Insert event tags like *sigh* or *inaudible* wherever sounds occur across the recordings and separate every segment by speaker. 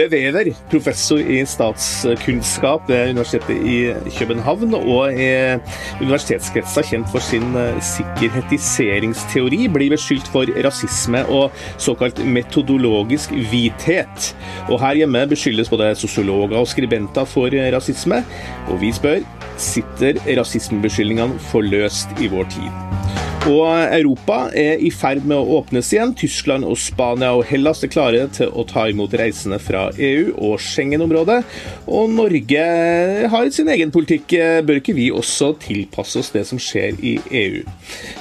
Speaker 1: Ole Wever, professor i statskunnskap ved Universitetet i København og i universitetskretsa kjent for sin eh, sikkerhetiseringsteori, blir beskyldt for rasisme og såkalt metodologisk hvithet. Og her hjemme beskyldes både sosiologer og skribenter for rasisme, og vi spør sitter rasismebeskyldningene for løst i vår tid. Og Europa er i ferd med å åpnes igjen. Tyskland og Spania og Hellas er klare til å ta imot reisende fra EU og Schengen-området. Og Norge har sin egen politikk. Bør ikke vi også tilpasse oss det som skjer i EU?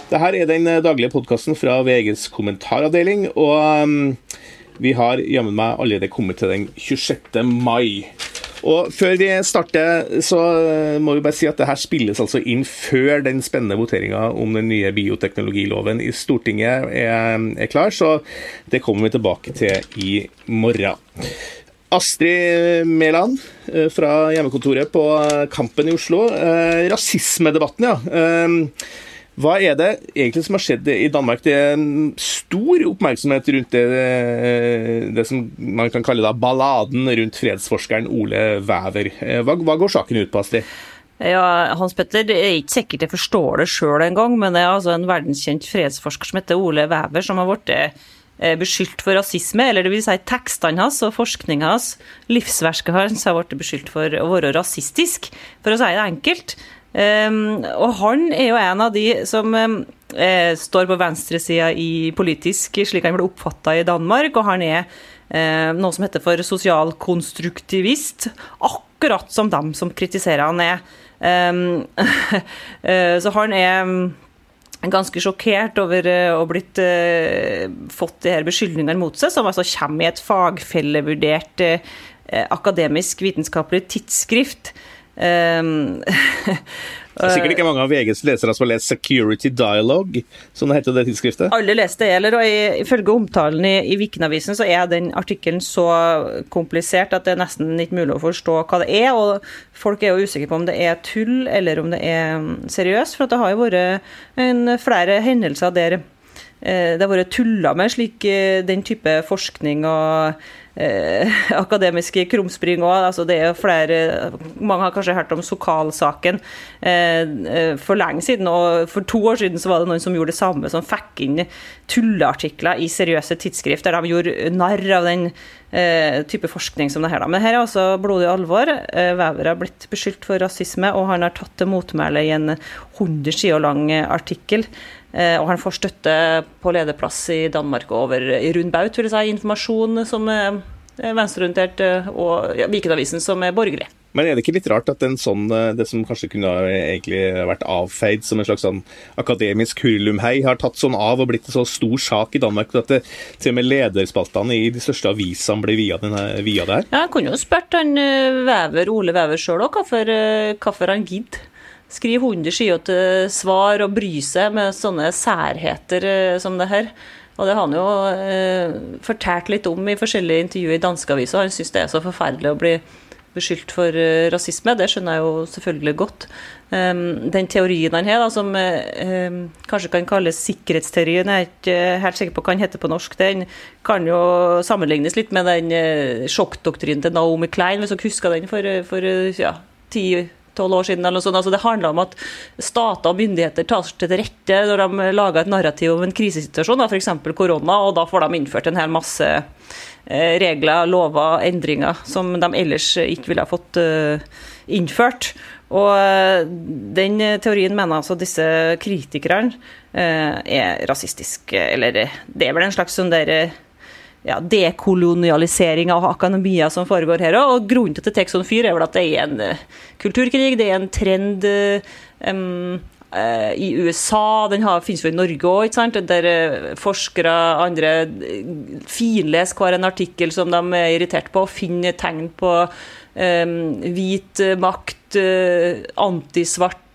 Speaker 1: Dette er den daglige podkasten fra VGs kommentaravdeling. og um, vi har jammen meg allerede kommet til den 26. mai. Og Før vi starter, så må vi bare si at det her spilles altså inn før den spennende voteringa om den nye bioteknologiloven i Stortinget er, er klar, så det kommer vi tilbake til i morgen. Astrid Mæland eh, fra hjemmekontoret på Kampen i Oslo. Eh, rasismedebatten, ja. Eh, hva er det egentlig som har skjedd i Danmark? Det er en stor oppmerksomhet rundt det, det som man kan kalle da balladen rundt fredsforskeren Ole Wæver. Hva, hva går saken ut på, Astrid?
Speaker 2: Ja, Hans Petter, Det er ikke sikkert jeg forstår det sjøl engang, men det er altså en verdenskjent fredsforsker som heter Ole Wæver, som har blitt eh, beskyldt for rasisme, eller det vil si tekstene hans og forskninga hans, livsverket hans, har blitt beskyldt for å være rasistisk, for å si det enkelt. Um, og han er jo en av de som um, eh, står på venstresida politisk, slik han ble oppfatta i Danmark. Og han er eh, noe som heter for sosialkonstruktivist, akkurat som dem som kritiserer han er. Um, *laughs* så han er ganske sjokkert over å ha blitt fått de beskyldningene mot seg, som altså kommer i et fagfellevurdert akademisk vitenskapelig tidsskrift. Um,
Speaker 1: Det er sikkert ikke mange av VGs lesere som har lest 'Security Dialogue', som det heter det tidsskriftet?
Speaker 2: Alle leste det, eller og ifølge omtalen i, i Vikenavisen så er den artikkelen så komplisert at det er nesten ikke mulig å forstå hva det er. Og folk er jo usikre på om det er tull eller om det er seriøst, for det har jo vært en, flere hendelser der eh, det har vært tulla med slik eh, den type forskning og eh, *laughs* akademiske krumspring òg. Altså det er flere Mange har kanskje hørt om Sokal-saken eh, eh, for lenge siden. Og for to år siden så var det noen som gjorde det samme, som fikk inn tulleartikler i seriøse tidsskrift der de gjorde narr av den eh, type forskning som det her. Da. Men her er altså blodig alvor. Væver har blitt beskyldt for rasisme, og han har tatt til motmæle i en 100 sider lang artikkel. Eh, og han får støtte på lederplass i Danmark over i rund baut, vil jeg si. Informasjon som er venstreorientert, eh, og ja, Vikenavisen som er borgerlig.
Speaker 1: Men er det ikke litt rart at sånn, eh, det som kanskje kunne egentlig vært avfeid som en slags sånn akademisk hurlumhei, har tatt sånn av og blitt en så stor sak i Danmark at det, til og med lederspaltene i de største avisene blir via, denne, via det her?
Speaker 2: Ja, Jeg kunne jo spurt han Vever, Ole Vever sjøl òg hvorfor han gidder skrive 100 skyete svar og bry seg med sånne særheter eh, som det her. Og det har han jo eh, fortalt litt om i forskjellige intervjuer i danske aviser. Han syns det er så forferdelig å bli beskyldt for eh, rasisme. Det skjønner jeg jo selvfølgelig godt. Um, den teorien han har, da, som eh, kanskje kan kalles sikkerhetsteorien, jeg er ikke helt sikker på hva den heter på norsk, den kan jo sammenlignes litt med den uh, sjokkdoktrinen til Naomi Klein, hvis dere husker den for, for ja, ti tolv år siden. eller noe sånt. Altså, det handler om at stater og myndigheter tar seg til rette når de lager et narrativ om en krisesituasjon, f.eks. korona, og da får de innført en hel masse eh, regler, lover, endringer som de ellers ikke ville ha fått eh, innført. Og eh, den teorien mener altså disse kritikerne er rasistisk. Eller det er vel en slags sånn der ja, dekolonialisering av akademia som foregår her òg. Og grunnen til tar sånn fyr, er vel at det er en uh, kulturkrig, det er en trend um, uh, i USA, den har, finnes jo i Norge òg, der uh, forskere andre finleser hver en artikkel som de er irritert på, og finner tegn på um, hvit makt, antisvart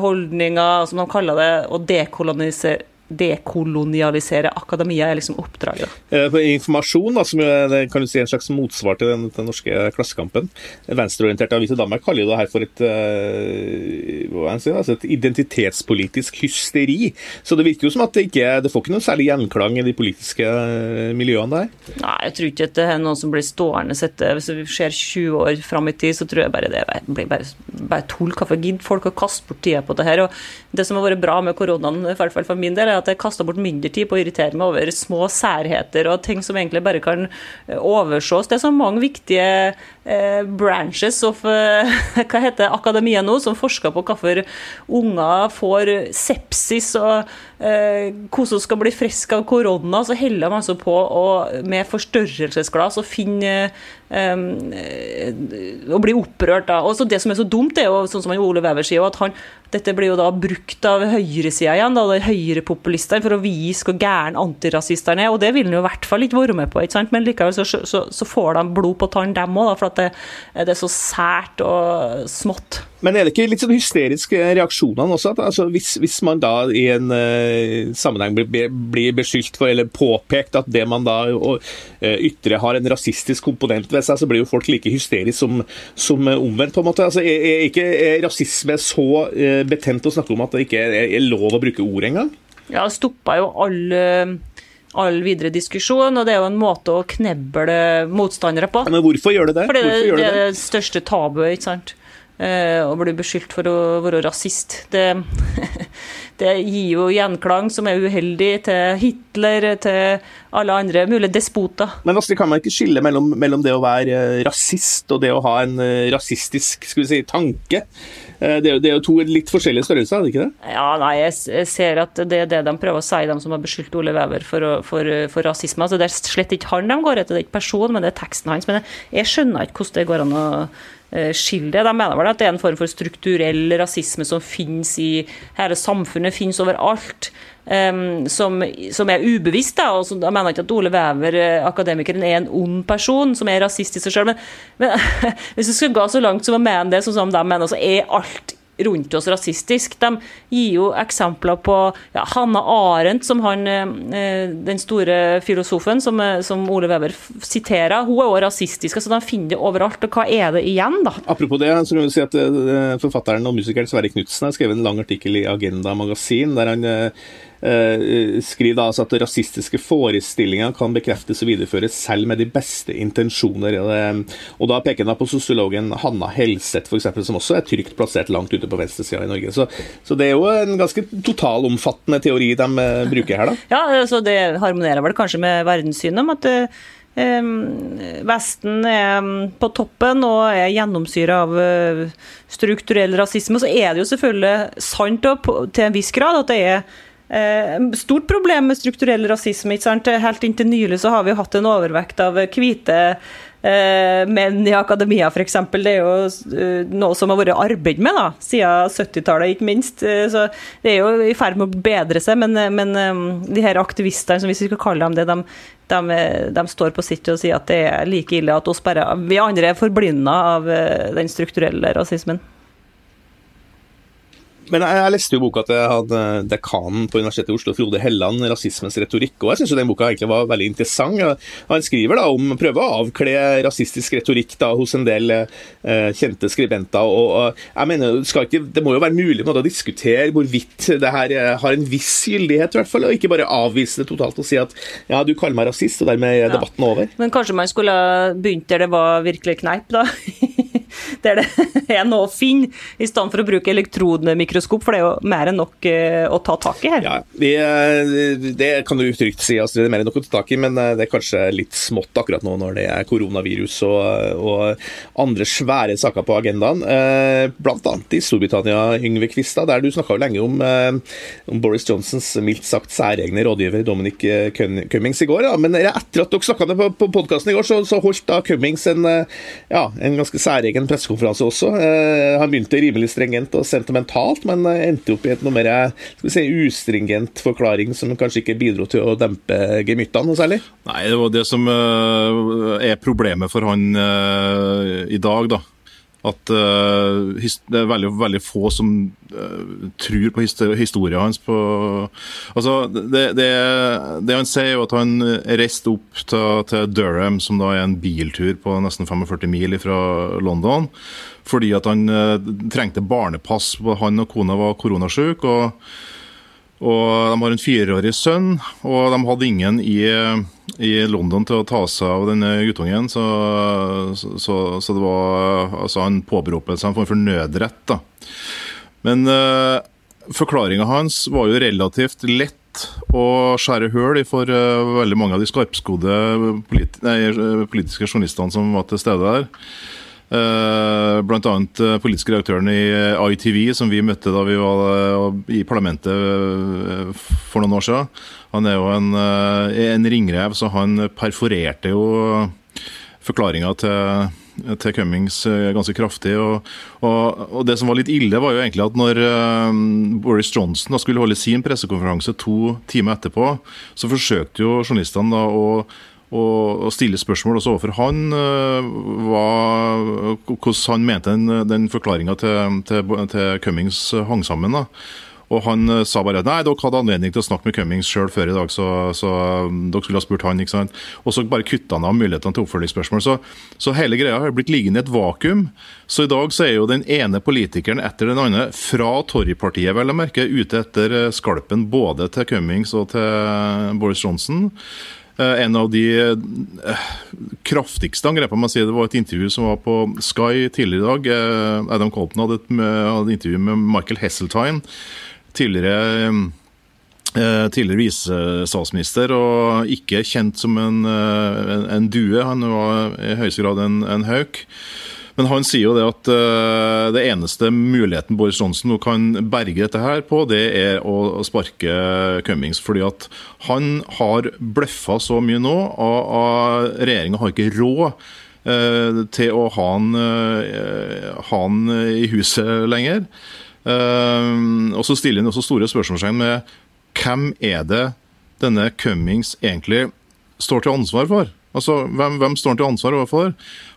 Speaker 2: holdninger, som de kaller det, og dekolonisere dekolonialisere akademia, er liksom oppdraget.
Speaker 1: Eh, informasjon, da, som er kan du si, en slags motsvar til den, den norske Klassekampen. Venstreorienterte aviser i Danmark kaller det her for et, uh, si, altså et identitetspolitisk hysteri. Så det virker jo som at det ikke det får ikke noen særlig gjenklang i de politiske miljøene der?
Speaker 2: Nei, jeg tror ikke at det er noen som blir stående etter Hvis vi ser 20 år fram i tid, så tror jeg bare det blir bare, bare tull. Hvorfor gidder folk å kaste bort tida på det her? Og det som har vært bra med koronaen, i hvert fall for min del, er at jeg kasta bort mindre tid på å irritere meg over små særheter og ting som egentlig bare kan overses. oversås. Det er så mange viktige eh, branches of eh, *laughs* hva heter akademia nå, som forsker på hvorfor unger får sepsis og eh, hvordan skal bli frisk av korona. Så holder de altså på å, med forstørrelsesglass og finne um, Å bli opprørt. da. Og så Det som er så dumt, er jo sånn som Ole Wæver sier, at han, dette blir jo da brukt av høyresida igjen, da, høyrepopulistene, for å vise hvor gæren antirasistene er. Og det vil han jo i hvert fall ikke være med på, ikke sant? men likevel så, så, så får de blod på tann, dem òg, at det, det, er så sært og smått.
Speaker 1: Men er det ikke litt sånn hysteriske reaksjonene også? At, altså, hvis, hvis, man da i en uh, sammenheng blir, blir, beskyldt for, eller påpekt at det man da uh, ytrer har en rasistisk komponent ved seg, så blir jo folk like hysteriske som, som omvendt, på en måte. Altså, er, er ikke er rasisme så uh, betent å snakke om at det ikke er, er lov å bruke ord engang?
Speaker 2: Ja, det stoppa jo alle all videre diskusjon, og det er jo en måte å kneble motstandere på.
Speaker 1: Men hvorfor gjør det det?
Speaker 2: Fordi
Speaker 1: det,
Speaker 2: det, det er det største tabuet, ikke sant. Eh, å bli beskyldt for å være rasist. Det, *laughs* det, gir jo gjenklang som er uheldig til Hitler, til alle andre mulige despoter.
Speaker 1: Men Astrid, kan man ikke skille mellom, mellom, det å være rasist og det å ha en eh, rasistisk si, tanke? Eh, det er, jo, det er jo to litt forskjellige størrelser, er det ikke det?
Speaker 2: Ja, nei, jeg ser at det er det de prøver å si, de som har beskyldt Ole Wæver for, for, for, rasisme. Altså, det er slett ikke han de går etter, det er ikke personen, men det er teksten hans. Men jeg, skjønner ikke hvordan det går an å Eh, skille det. De mener vel at det er en form for strukturell rasisme som finnes i hele samfunnet, finnes overalt. Um, som, som, er ubevisst. Da, og som, Jeg mener ikke at Ole Wever, eh, akademikeren, er en ond person som er rasist i seg sjøl, men, men *laughs* hvis du skal gå så langt som å mene det, sånn som de mener, så er alt rundt oss rasistisk. De gir jo eksempler på ja, Hanna Arendt, som han, eh, den store filosofen som, eh, som Ole Weber siterer. Hun er også rasistisk. altså De finner det overalt. og Hva er det igjen, da?
Speaker 1: Apropos det, så kan vi si at eh, Forfatteren og musikeren Sverre Knutsen har skrevet en lang artikkel i Agenda magasin der han skriver da altså at rasistiske forestillinger kan bekreftes og videreføres selv med de beste intensjoner. Og Da peker han på sosiologen Hanna Helseth, eksempel, som også er trygt plassert langt ute på venstresida i Norge. Så, så, det er jo en ganske totalomfattende teori de bruker her, da.
Speaker 2: Ja, altså det harmonerer vel kanskje med verdenssynet om at Vesten er på toppen og er gjennomsyra av strukturell rasisme. Så er det jo selvfølgelig sant til en viss grad at det er Eh, stort problem med strukturell rasisme. ikke sant? Helt inntil nylig så har vi hatt en overvekt av hvite eh, menn i akademia, f.eks. Det er jo uh, noe som har vært arbeid med da, siden 70-tallet, ikke minst. Så Det er jo i ferd med å bedre seg, men, men de her aktivistene, hvis vi skal kalle dem det, de, de, de, står på sitt og sier at det er like ille at oss bare, vi andre er forblinda av den strukturelle rasismen.
Speaker 1: Men jeg, jeg, leste jo boka til han dekanen på Universitetet i Oslo, Frode Helland, 'Rasismens retorikk', og jeg syns den boka egentlig var veldig interessant. Han skriver da om prøver å avkle rasistisk retorikk da, hos en del eh, kjente skribenter. og, og jeg mener, ikke, Det må jo være mulig måte, å diskutere hvorvidt det her eh, har en viss gyldighet, i hvert fall, og ikke bare avvise det totalt og si at ja, du kaller meg rasist, og dermed er debatten ja. over.
Speaker 2: Men kanskje man skulle begynt der det var virkelig kneip, da? *laughs* der *laughs* det er noe å finne, i stedet for å bruke elektronmikroskop, for det er jo mer enn nok eh, å ta tak i her.
Speaker 1: Ja, det, eh, det kan du trygt si, Astrid, det er mer enn nok å ta tak i, men eh, det er kanskje litt smått akkurat nå når det er koronavirus og, og andre svære saker på agendaen. Blant annet i Storbritannia, Yngve Kvistad, der du snakka lenge om, om, Boris Johnsons mildt sagt særegne rådgiver Dominic Cummings i går. Ja. Men etter at dere snakka på, på podkasten i går, så, så holdt da Cummings en, ja, en ganske særegen pressekonferanse også. Eh, han begynte rimelig stringent og sentimentalt, men eh, endte opp i et noe mer skal vi si, ustringent forklaring som kanskje ikke bidro til å dempe gemyttene noe særlig?
Speaker 3: Nei, det var det som eh, er problemet for han i dag, da. At uh, det er veldig, veldig få som uh, tror på historien hans. På, altså, det, det, det, han sier, er at han reiste opp til, til, Durham, som da er en biltur på nesten 45 mil fra London, fordi at han uh, trengte barnepass. Han og kona var koronasyke. Og, og de har en fireårig sønn, og de hadde ingen i i London til å ta seg av denne guttungen. Så, så, så det var altså Han påberopet seg en form for nødrett. da. Men uh, forklaringa hans var jo relativt lett å skjære høl for uh, veldig mange av de skarpskodde politi nei, politiske journalistene som var til stede der. Blant annet uh, politiske redaktøren i ITV, som vi møtte da vi var i parlamentet for noen år siden. Han er jo en, eh, en ringrev, så han perforerte jo forklaringa til til Cummings eh, ganske kraftig. Og, og, og, Det som var litt ille, var jo egentlig at når Boris Johnson skulle holde sin pressekonferanse to timer etterpå, så forsøkte jo journalistene da å, å stille spørsmål også overfor han uh, hva, hvordan han mente den, den forklaringa til, til, til, Cummings hang sammen. da. Og han uh, sa bare at nei, dere hadde anledning til å snakke med Cummings sjøl før i dag, så, så um, dere skulle ha spurt han. ikke sant? Og så bare kutta han av mulighetene til oppfølgingsspørsmål. Så, så, hele greia har blitt liggende i et vakuum. Så i dag så er jo den ene politikeren etter den andre, fra Torrypartiet vel å merke, ute etter uh, skalpen både til Cummings og til Boris Johnson. Uh, en av de kraftigste angrepene man sier, det var et intervju som var på Sky tidligere i dag. Adam Colton hadde et, hadde et intervju med Michael Hesseltine tidligere eh, tidligere visestatsminister og ikke kjent som en, eh, en, en, due. Han var i høyeste grad en, en hauk. Men han sier jo det at uh, det eneste muligheten Boris Johnson nå kan berge dette her på, det er å sparke Cummings. Fordi at han har bløffa så mye nå, og, og regjeringa har ikke råd uh, til å ha han, uh, ha han i huset lenger. Og så stiller han også store spørsmålstegn med hvem er det denne Cummings egentlig står til ansvar for? Altså, hvem, hvem står han til ansvar overfor?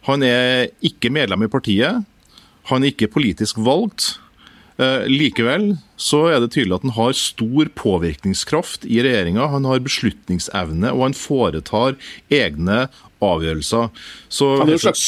Speaker 3: Han er ikke medlem i partiet. Han er ikke politisk valgt. Eh, likevel så er det tydelig at han har stor påvirkningskraft i regjeringa. Han har beslutningsevne, og han foretar egne avgjørelser. Så,
Speaker 1: han er jo slags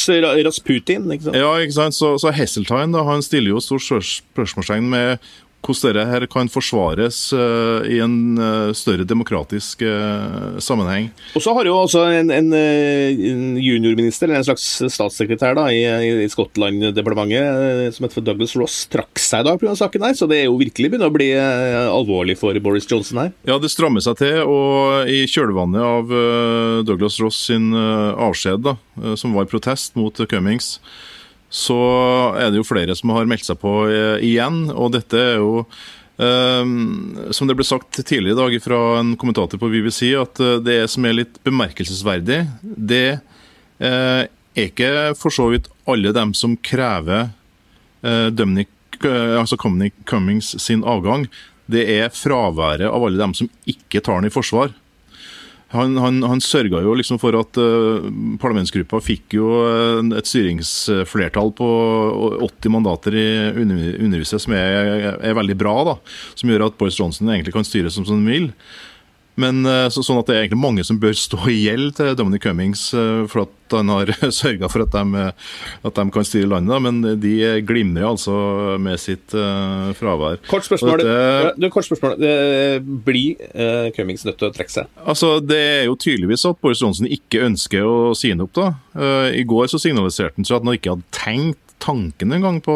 Speaker 1: Rasputin, ikke sant?
Speaker 3: Ja, ikke sant. Så, så Hesseltine da, han stiller jo stort spørsmålstegn med hvordan dette her kan forsvares uh, i en uh, større demokratisk uh, sammenheng.
Speaker 1: Og så har jo også en, en, en juniorminister, eller en slags statssekretær da, i, i Skottland-departementet, som heter Douglas Ross, trakk seg da pga. saken her. Så det er jo virkelig begynner å bli alvorlig for Boris Johnson her.
Speaker 3: Ja, det strammer seg til. Og i kjølvannet av Douglas Ross sin avskjed, da, som var i protest mot Cummings, så er det jo flere som har meldt seg på eh, igjen. Og dette er jo Um, som det ble sagt tidligere i dag fra en kommentator på BBC, at eh, det som er litt bemerkelsesverdig, det uh, er ikke for så vidt alle dem som krever uh, Dominic, altså Cummings sin avgang. Det er fraværet av alle dem som ikke tar den i forsvar. Han, han, han sørga jo liksom for at uh, parlamentsgruppa fikk jo et styringsflertall på 80 mandater i Underhuset, som er, er, veldig bra. da, Som gjør at Boris Johnson egentlig kan styre som han vil. Men eh, så, sånn at det er egentlig mange som bør stå i gjeld til Dominic Cummings eh, for at han har *laughs* sørga for at de, at de, kan styre landet, men de glimrer altså med sitt uh, fravær.
Speaker 1: Kort spørsmål. Dette, du, kort spørsmål. Blir uh, Cummings nødt til å trekke seg?
Speaker 3: Altså, Det er jo tydeligvis at Boris Johnsen ikke ønsker å si opp. da. Uh, I går så signaliserte han at han ikke hadde tenkt tanken engang på,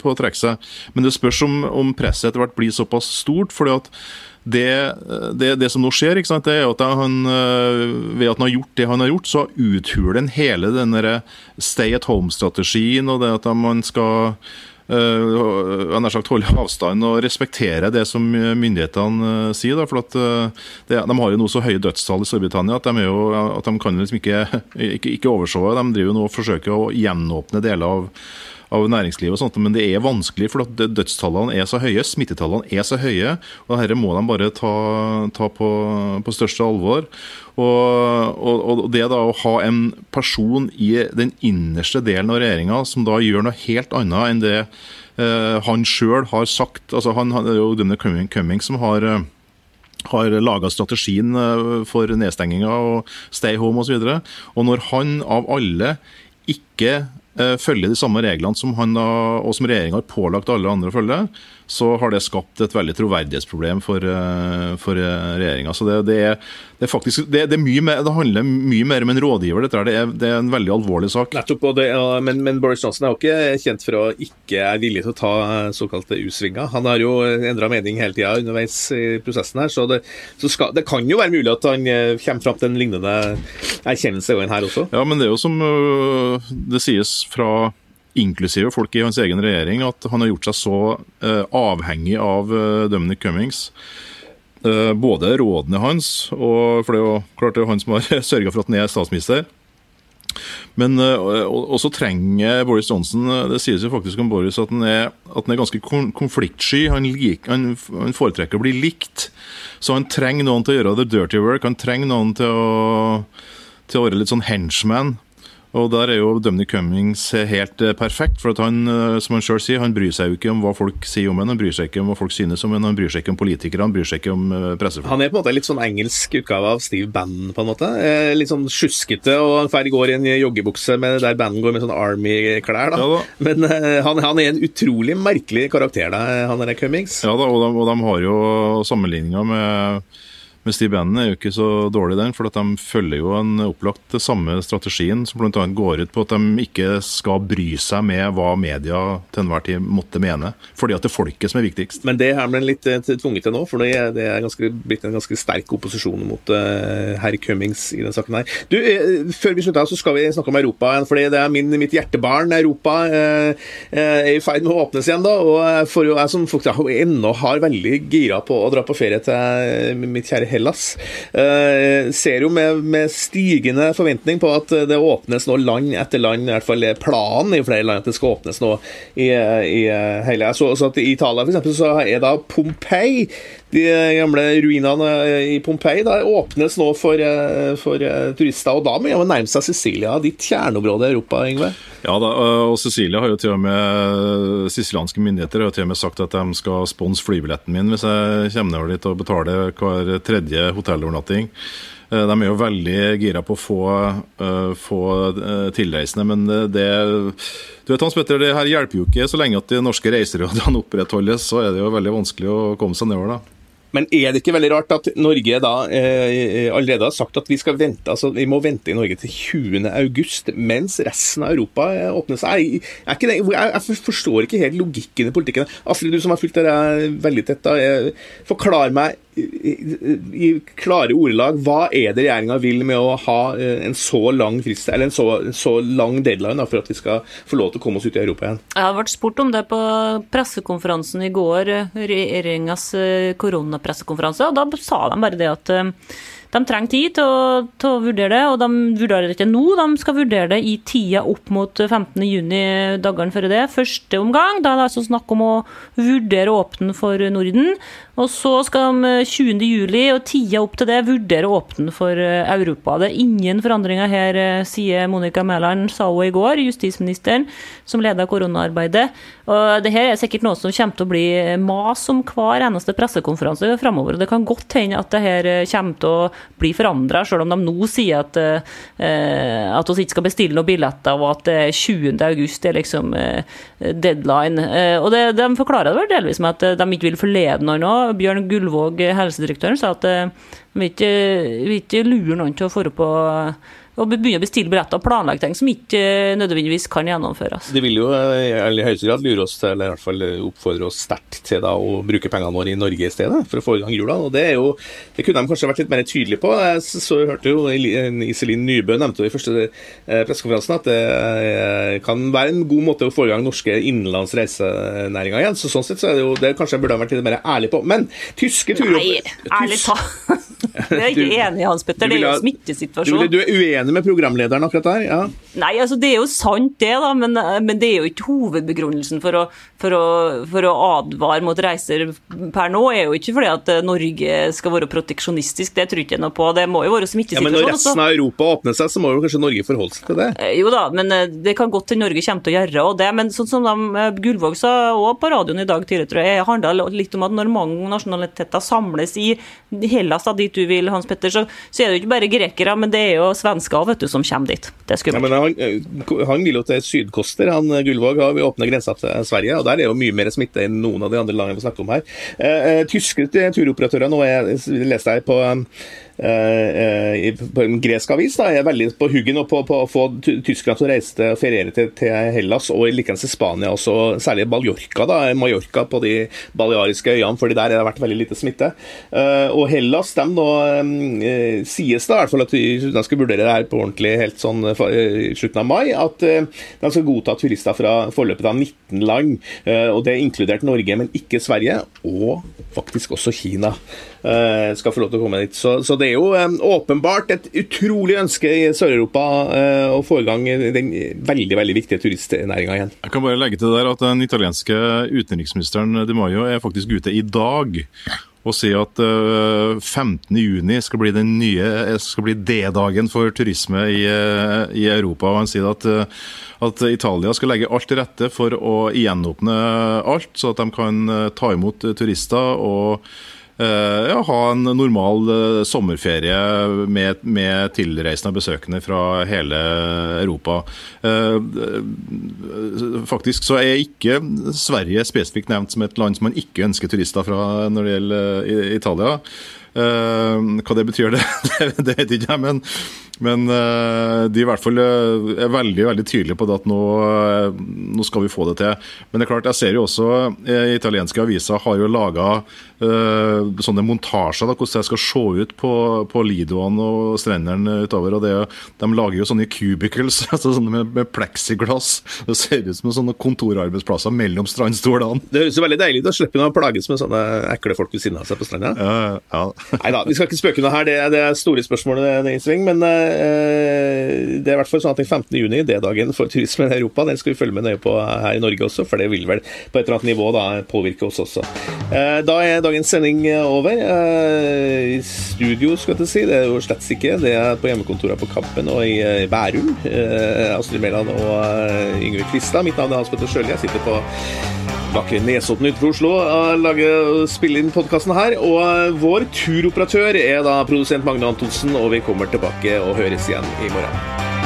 Speaker 3: på å trekke seg. Men det spørs om, om presset etter hvert blir såpass stort. fordi at det, det, det, som nå skjer, det er at han, eh, ved at han har gjort det han har gjort, så uthuler han hele den stay at home-strategien og det at man skal uh, sagt, holde avstand og respektere det som myndighetene uh, sier. Da, for at, det, De har jo nå så høye dødstall i Storbritannia at de, jo, at de kan liksom ikke, *laughs* ikke, ikke overse. De driver nå og forsøker å gjenåpne deler av av næringslivet og sånt, men det er vanskelig for at dødstallene er så høye, smittetallene er så høye. og Dette må de bare ta, ta på, på, største alvor. Og, og, og, det da å ha en person i den innerste delen av regjeringa som da gjør noe helt annet enn det eh, han sjøl har sagt altså han, Det er jo denne Cumming som har uh, har laga strategien eh, for nedstenginga og stay home osv. Og, så og når han av alle ikke eh, følger de samme reglene som han som regjeringa har pålagt alle andre å følge, så har det skapt et veldig troverdighetsproblem for, eh, for regjeringa. Så det, det, er, det, er, faktisk, det, det, er mye mer, det handler mye mer om en rådgiver. Dette det er, det er en veldig alvorlig sak.
Speaker 1: Nettopp, ja, men, men, Boris Johnson er jo ikke kjent for å ikke er villig til å ta såkalte U-svinger. Han har jo endra mening hele tida underveis i prosessen her, så, så skal, det, kan jo være mulig at han eh, kommer fram til en lignende erkjennelse her også.
Speaker 3: Ja, men det er jo som det sies fra inklusive folk i hans egen regjering, at han har gjort seg så uh, avhengig av uh, Dominic Cummings. Uh, både rådene hans, og for det er jo klart det er han som har *laughs* sørga for at han er statsminister. Men også trenger Boris Johnson Det sies jo faktisk om Boris at han er, at han er ganske konfliktsky. Han, lik, han, han, foretrekker å bli likt. Så han trenger noen til å gjøre the dirty work. Han trenger noen til å, til å være litt sånn henchman. Og Der er jo Dominic Cummings helt eh, perfekt. for at han, eh, som han selv sier, han bryr seg jo ikke om hva folk sier om ham, han bryr seg ikke om hva folk synes om ham, han bryr seg ikke om politikere, han bryr seg ikke om eh, pressefolk.
Speaker 1: Han er på en måte litt sånn engelsk utgave av Steve Bannon, på en måte. Litt sånn sjuskete, og han går i en joggebukse med der Bannon går med sånn Army-klær. da. Ja, da. Men han, han, er en utrolig merkelig karakter, da, han er Cummings.
Speaker 3: Ja da, og de, og de har jo sammenligninger med men Steve Bannon er jo ikke så dårlig den, for de følger jo en opplagt samme strategien, som bl.a. går ut på at de ikke skal bry seg med hva media til enhver tid måtte mene. Fordi at det er folket som er viktigst.
Speaker 1: Men det er ble litt eh, tvunget til nå, for det er ganske, blitt en ganske sterk opposisjon mot uh, herr Cummings i den saken her. Du, uh, Før vi slutter, så skal vi snakke om Europa igjen, fordi det er min, mitt hjertebarn. Europa uh, er i ferd med å åpnes igjen, da. Og for jeg som folk ennå har veldig gira på å dra på ferie til mitt kjære. Uh, ser jo med, med, stigende forventning på at det åpnes nå land etter land, i hvert fall planen i flere land at det skal åpnes nå i, i hele så, så at I Italia for eksempel, så er da Pompeii de gamle ruinene i Pompeii da, åpnes nå for, for turister. og Da må man nærme seg Sicilia, ditt kjerneområde i Europa, Yngve?
Speaker 3: Ja, da, og Cecilie har jo til og med sicilianske myndigheter har jo til og med sagt at de skal sponse flybilletten min hvis jeg kommer ned dit og betaler hver tredje hotellovernatting. Eh, de er jo veldig gira på å få, uh, få uh, tilreisende, men det du vet Hans Petter, det her hjelper jo ikke så lenge at de norske reiserådene *laughs* opprettholdes. Så er det jo veldig vanskelig å komme seg nedover. da.
Speaker 1: Men er det ikke veldig rart at Norge da eh, allerede har sagt at vi skal vente altså vi må vente i Norge til 20.8, mens resten av Europa eh, åpner seg? Jeg, jeg, jeg, forstår ikke helt logikken i politikken. Astrid, du som har fulgt dette veldig tett, da, eh, forklar meg i klare ordelag, hva er det regjeringa vil med å ha eh, en så lang frist, eller en så, så lang deadline da, for at vi skal få lov til å komme oss ut i Europa igjen?
Speaker 2: Jeg har vært spurt om det på pressekonferansen i går, regjeringas eh, koronapressekonferanse, og da sa de bare det at eh, de trenger tid til å, til å, vurdere det, og de vurderer det ikke nå. De skal vurdere det i tida opp mot 15.6, dagene før det. Første omgang. Da er det altså snakk om å vurdere åpne for Norden. Og så skal de 20. juli og tida opp til det vurdere åpne for eh, Europa. Det er ingen forandringer her, eh, sier Monica Mæland, sa hun i går, justisministeren som leder koronaarbeidet. Og det her er sikkert noe som kommer til å bli mas om hver eneste pressekonferanse framover. Det kan godt hende at det her eh, kommer til å bli forandra, selv om de nå sier at, eh, at vi ikke skal bestille noen billetter, og at 20. august er liksom eh, deadline. Eh, og det, De forklarer det vel delvis med at de ikke vil forlede noen nå. Bjørn Gullvåg, helsedirektøren, sa at eh, vi ikke, vi ikke lurer noen til å få på og begynne å bestille billetter og planlegge ting som ikke nødvendigvis kan gjennomføres.
Speaker 1: Det vil jo eh, i høyeste grad lure oss til, eller i hvert fall oppfordre oss sterkt til da, å bruke pengene våre i Norge i stedet, for å få i gang jula. og Det er jo, det kunne de kanskje vært litt mer tydelige på. Jeg så hørte jo Iselin Nybø nevnte i første eh, pressekonferansen at det eh, kan være en god måte å få i gang norske innenlands reisenæringer igjen. så Sånn sett så er det jo det kanskje burde de vært litt mer ærlig på. Men tyske turer
Speaker 2: Nei, ærlig talt. *laughs* *laughs* Det er jeg ikke enig i, Hans Petter. Det er jo smittesituasjonen.
Speaker 1: Du, er uenig med programlederen akkurat der? Ja.
Speaker 2: Nei, altså det er jo sant det, da, men, men det er jo ikke hovedbegrunnelsen for å, for, å, for å, advare mot reiser per nå. er jo ikke fordi at Norge skal være proteksjonistisk, det tror jeg ikke noe på. Det må jo være smittesituasjonen.
Speaker 1: Ja, men når resten av Europa åpner seg, så må jo kanskje Norge forholde seg til det?
Speaker 2: Eh, jo da, men eh, det kan godt til Norge kommer til å gjøre og det. Men sånn som de, eh, Gullvåg sa òg på radioen i dag tidligere, tror jeg, handla litt om at når mange nasjonaliteter samles i Hellas, da, dit du vil, Hans Petter, så, så, er det jo ikke bare grekere, men det er jo svensker vet du, som kommer dit. Det er skummelt.
Speaker 1: Ja, han, han, vil jo til sydkoster, han Gullvåg har åpna grensa til Sverige, og der er jo mye mer smitte enn noen av de andre landene vi snakker om her. Eh, tyske turoperatører, nå jeg leste jeg på Eh, eh, på en gresk avis da, er veldig på huggen og på, på å få Tyskland til å reise til, feriere til, til Hellas og likeens til Spania, også, særlig Mallorca, da, Mallorca på de baleariske øyene, fordi der har det vært veldig lite smitte. Eh, og Hellas de nå eh, sies da, i hvert fall at de skal vurdere det her på ordentlig helt sånn i slutten av mai, at de skal godta turister fra forløpet av 19 land, og det er inkludert Norge, men ikke Sverige, og faktisk også Kina. Eh, skal få lov til å komme dit. Så, så det er jo um, åpenbart et utrolig ønske i Sør-Europa uh, å få i gang den veldig veldig viktige turistnæringa igjen.
Speaker 3: Jeg kan bare legge til det der at Den italienske utenriksministeren Di Maio er faktisk ute i dag og sier at uh, 15.6 skal bli den nye, skal bli D-dagen for turisme i, uh, i, Europa. og Han sier at, uh, at, Italia skal legge alt til rette for å gjenåpne alt, så at de kan ta imot turister. og ja, ha en normal uh, sommerferie med, med, tilreisende besøkende fra hele Europa. Uh, faktisk så er ikke Sverige spesifikt nevnt som et land som man ikke ønsker turister fra når det gjelder Italia. hva det betyr, *laughs* det, det, vet ikke jeg. men men de i hvert fall er veldig veldig tydelige på det at nå, nå, skal vi få det til. Men det er klart, jeg ser jo også italienske aviser har jo laga sånne montasjer da, hvordan det skal se ut på, på Lidoene og strendene utover. og det, De lager jo sånne cubicles *laughs* altså sånne med, med plexiglass. Det ser ut som sånne kontorarbeidsplasser mellom strandstolene.
Speaker 1: Det høres jo veldig deilig ut å slippe å plages med sånne ekle folk ved siden av seg på stranda.
Speaker 3: Ja, ja. *laughs*
Speaker 1: Nei da, vi skal ikke spøke noe her, det, det er store spørsmål i sving. Men uh, det er i hvert fall sånn at den 15. juni, D-dagen for turismen i Europa, den skal vi følge med nøye på her i Norge også, for det vil vel på et eller annet nivå da påvirke oss også. Uh, da er dagens sending over. Eh, I studio, skal jeg si. Det er jo slett ikke. Det er på hjemmekontoret på Kampen og i eh, Bærum. Eh, Astrid Mæland og Yngve Kvistad. Mitt navn er Hans Petter Sjøli. Jeg sitter på vakre Nesodden utenfor Oslo og lager, spiller inn podkasten her. Og vår turoperatør er da produsent Magne Antonsen, og vi kommer tilbake og høres igjen i morgen.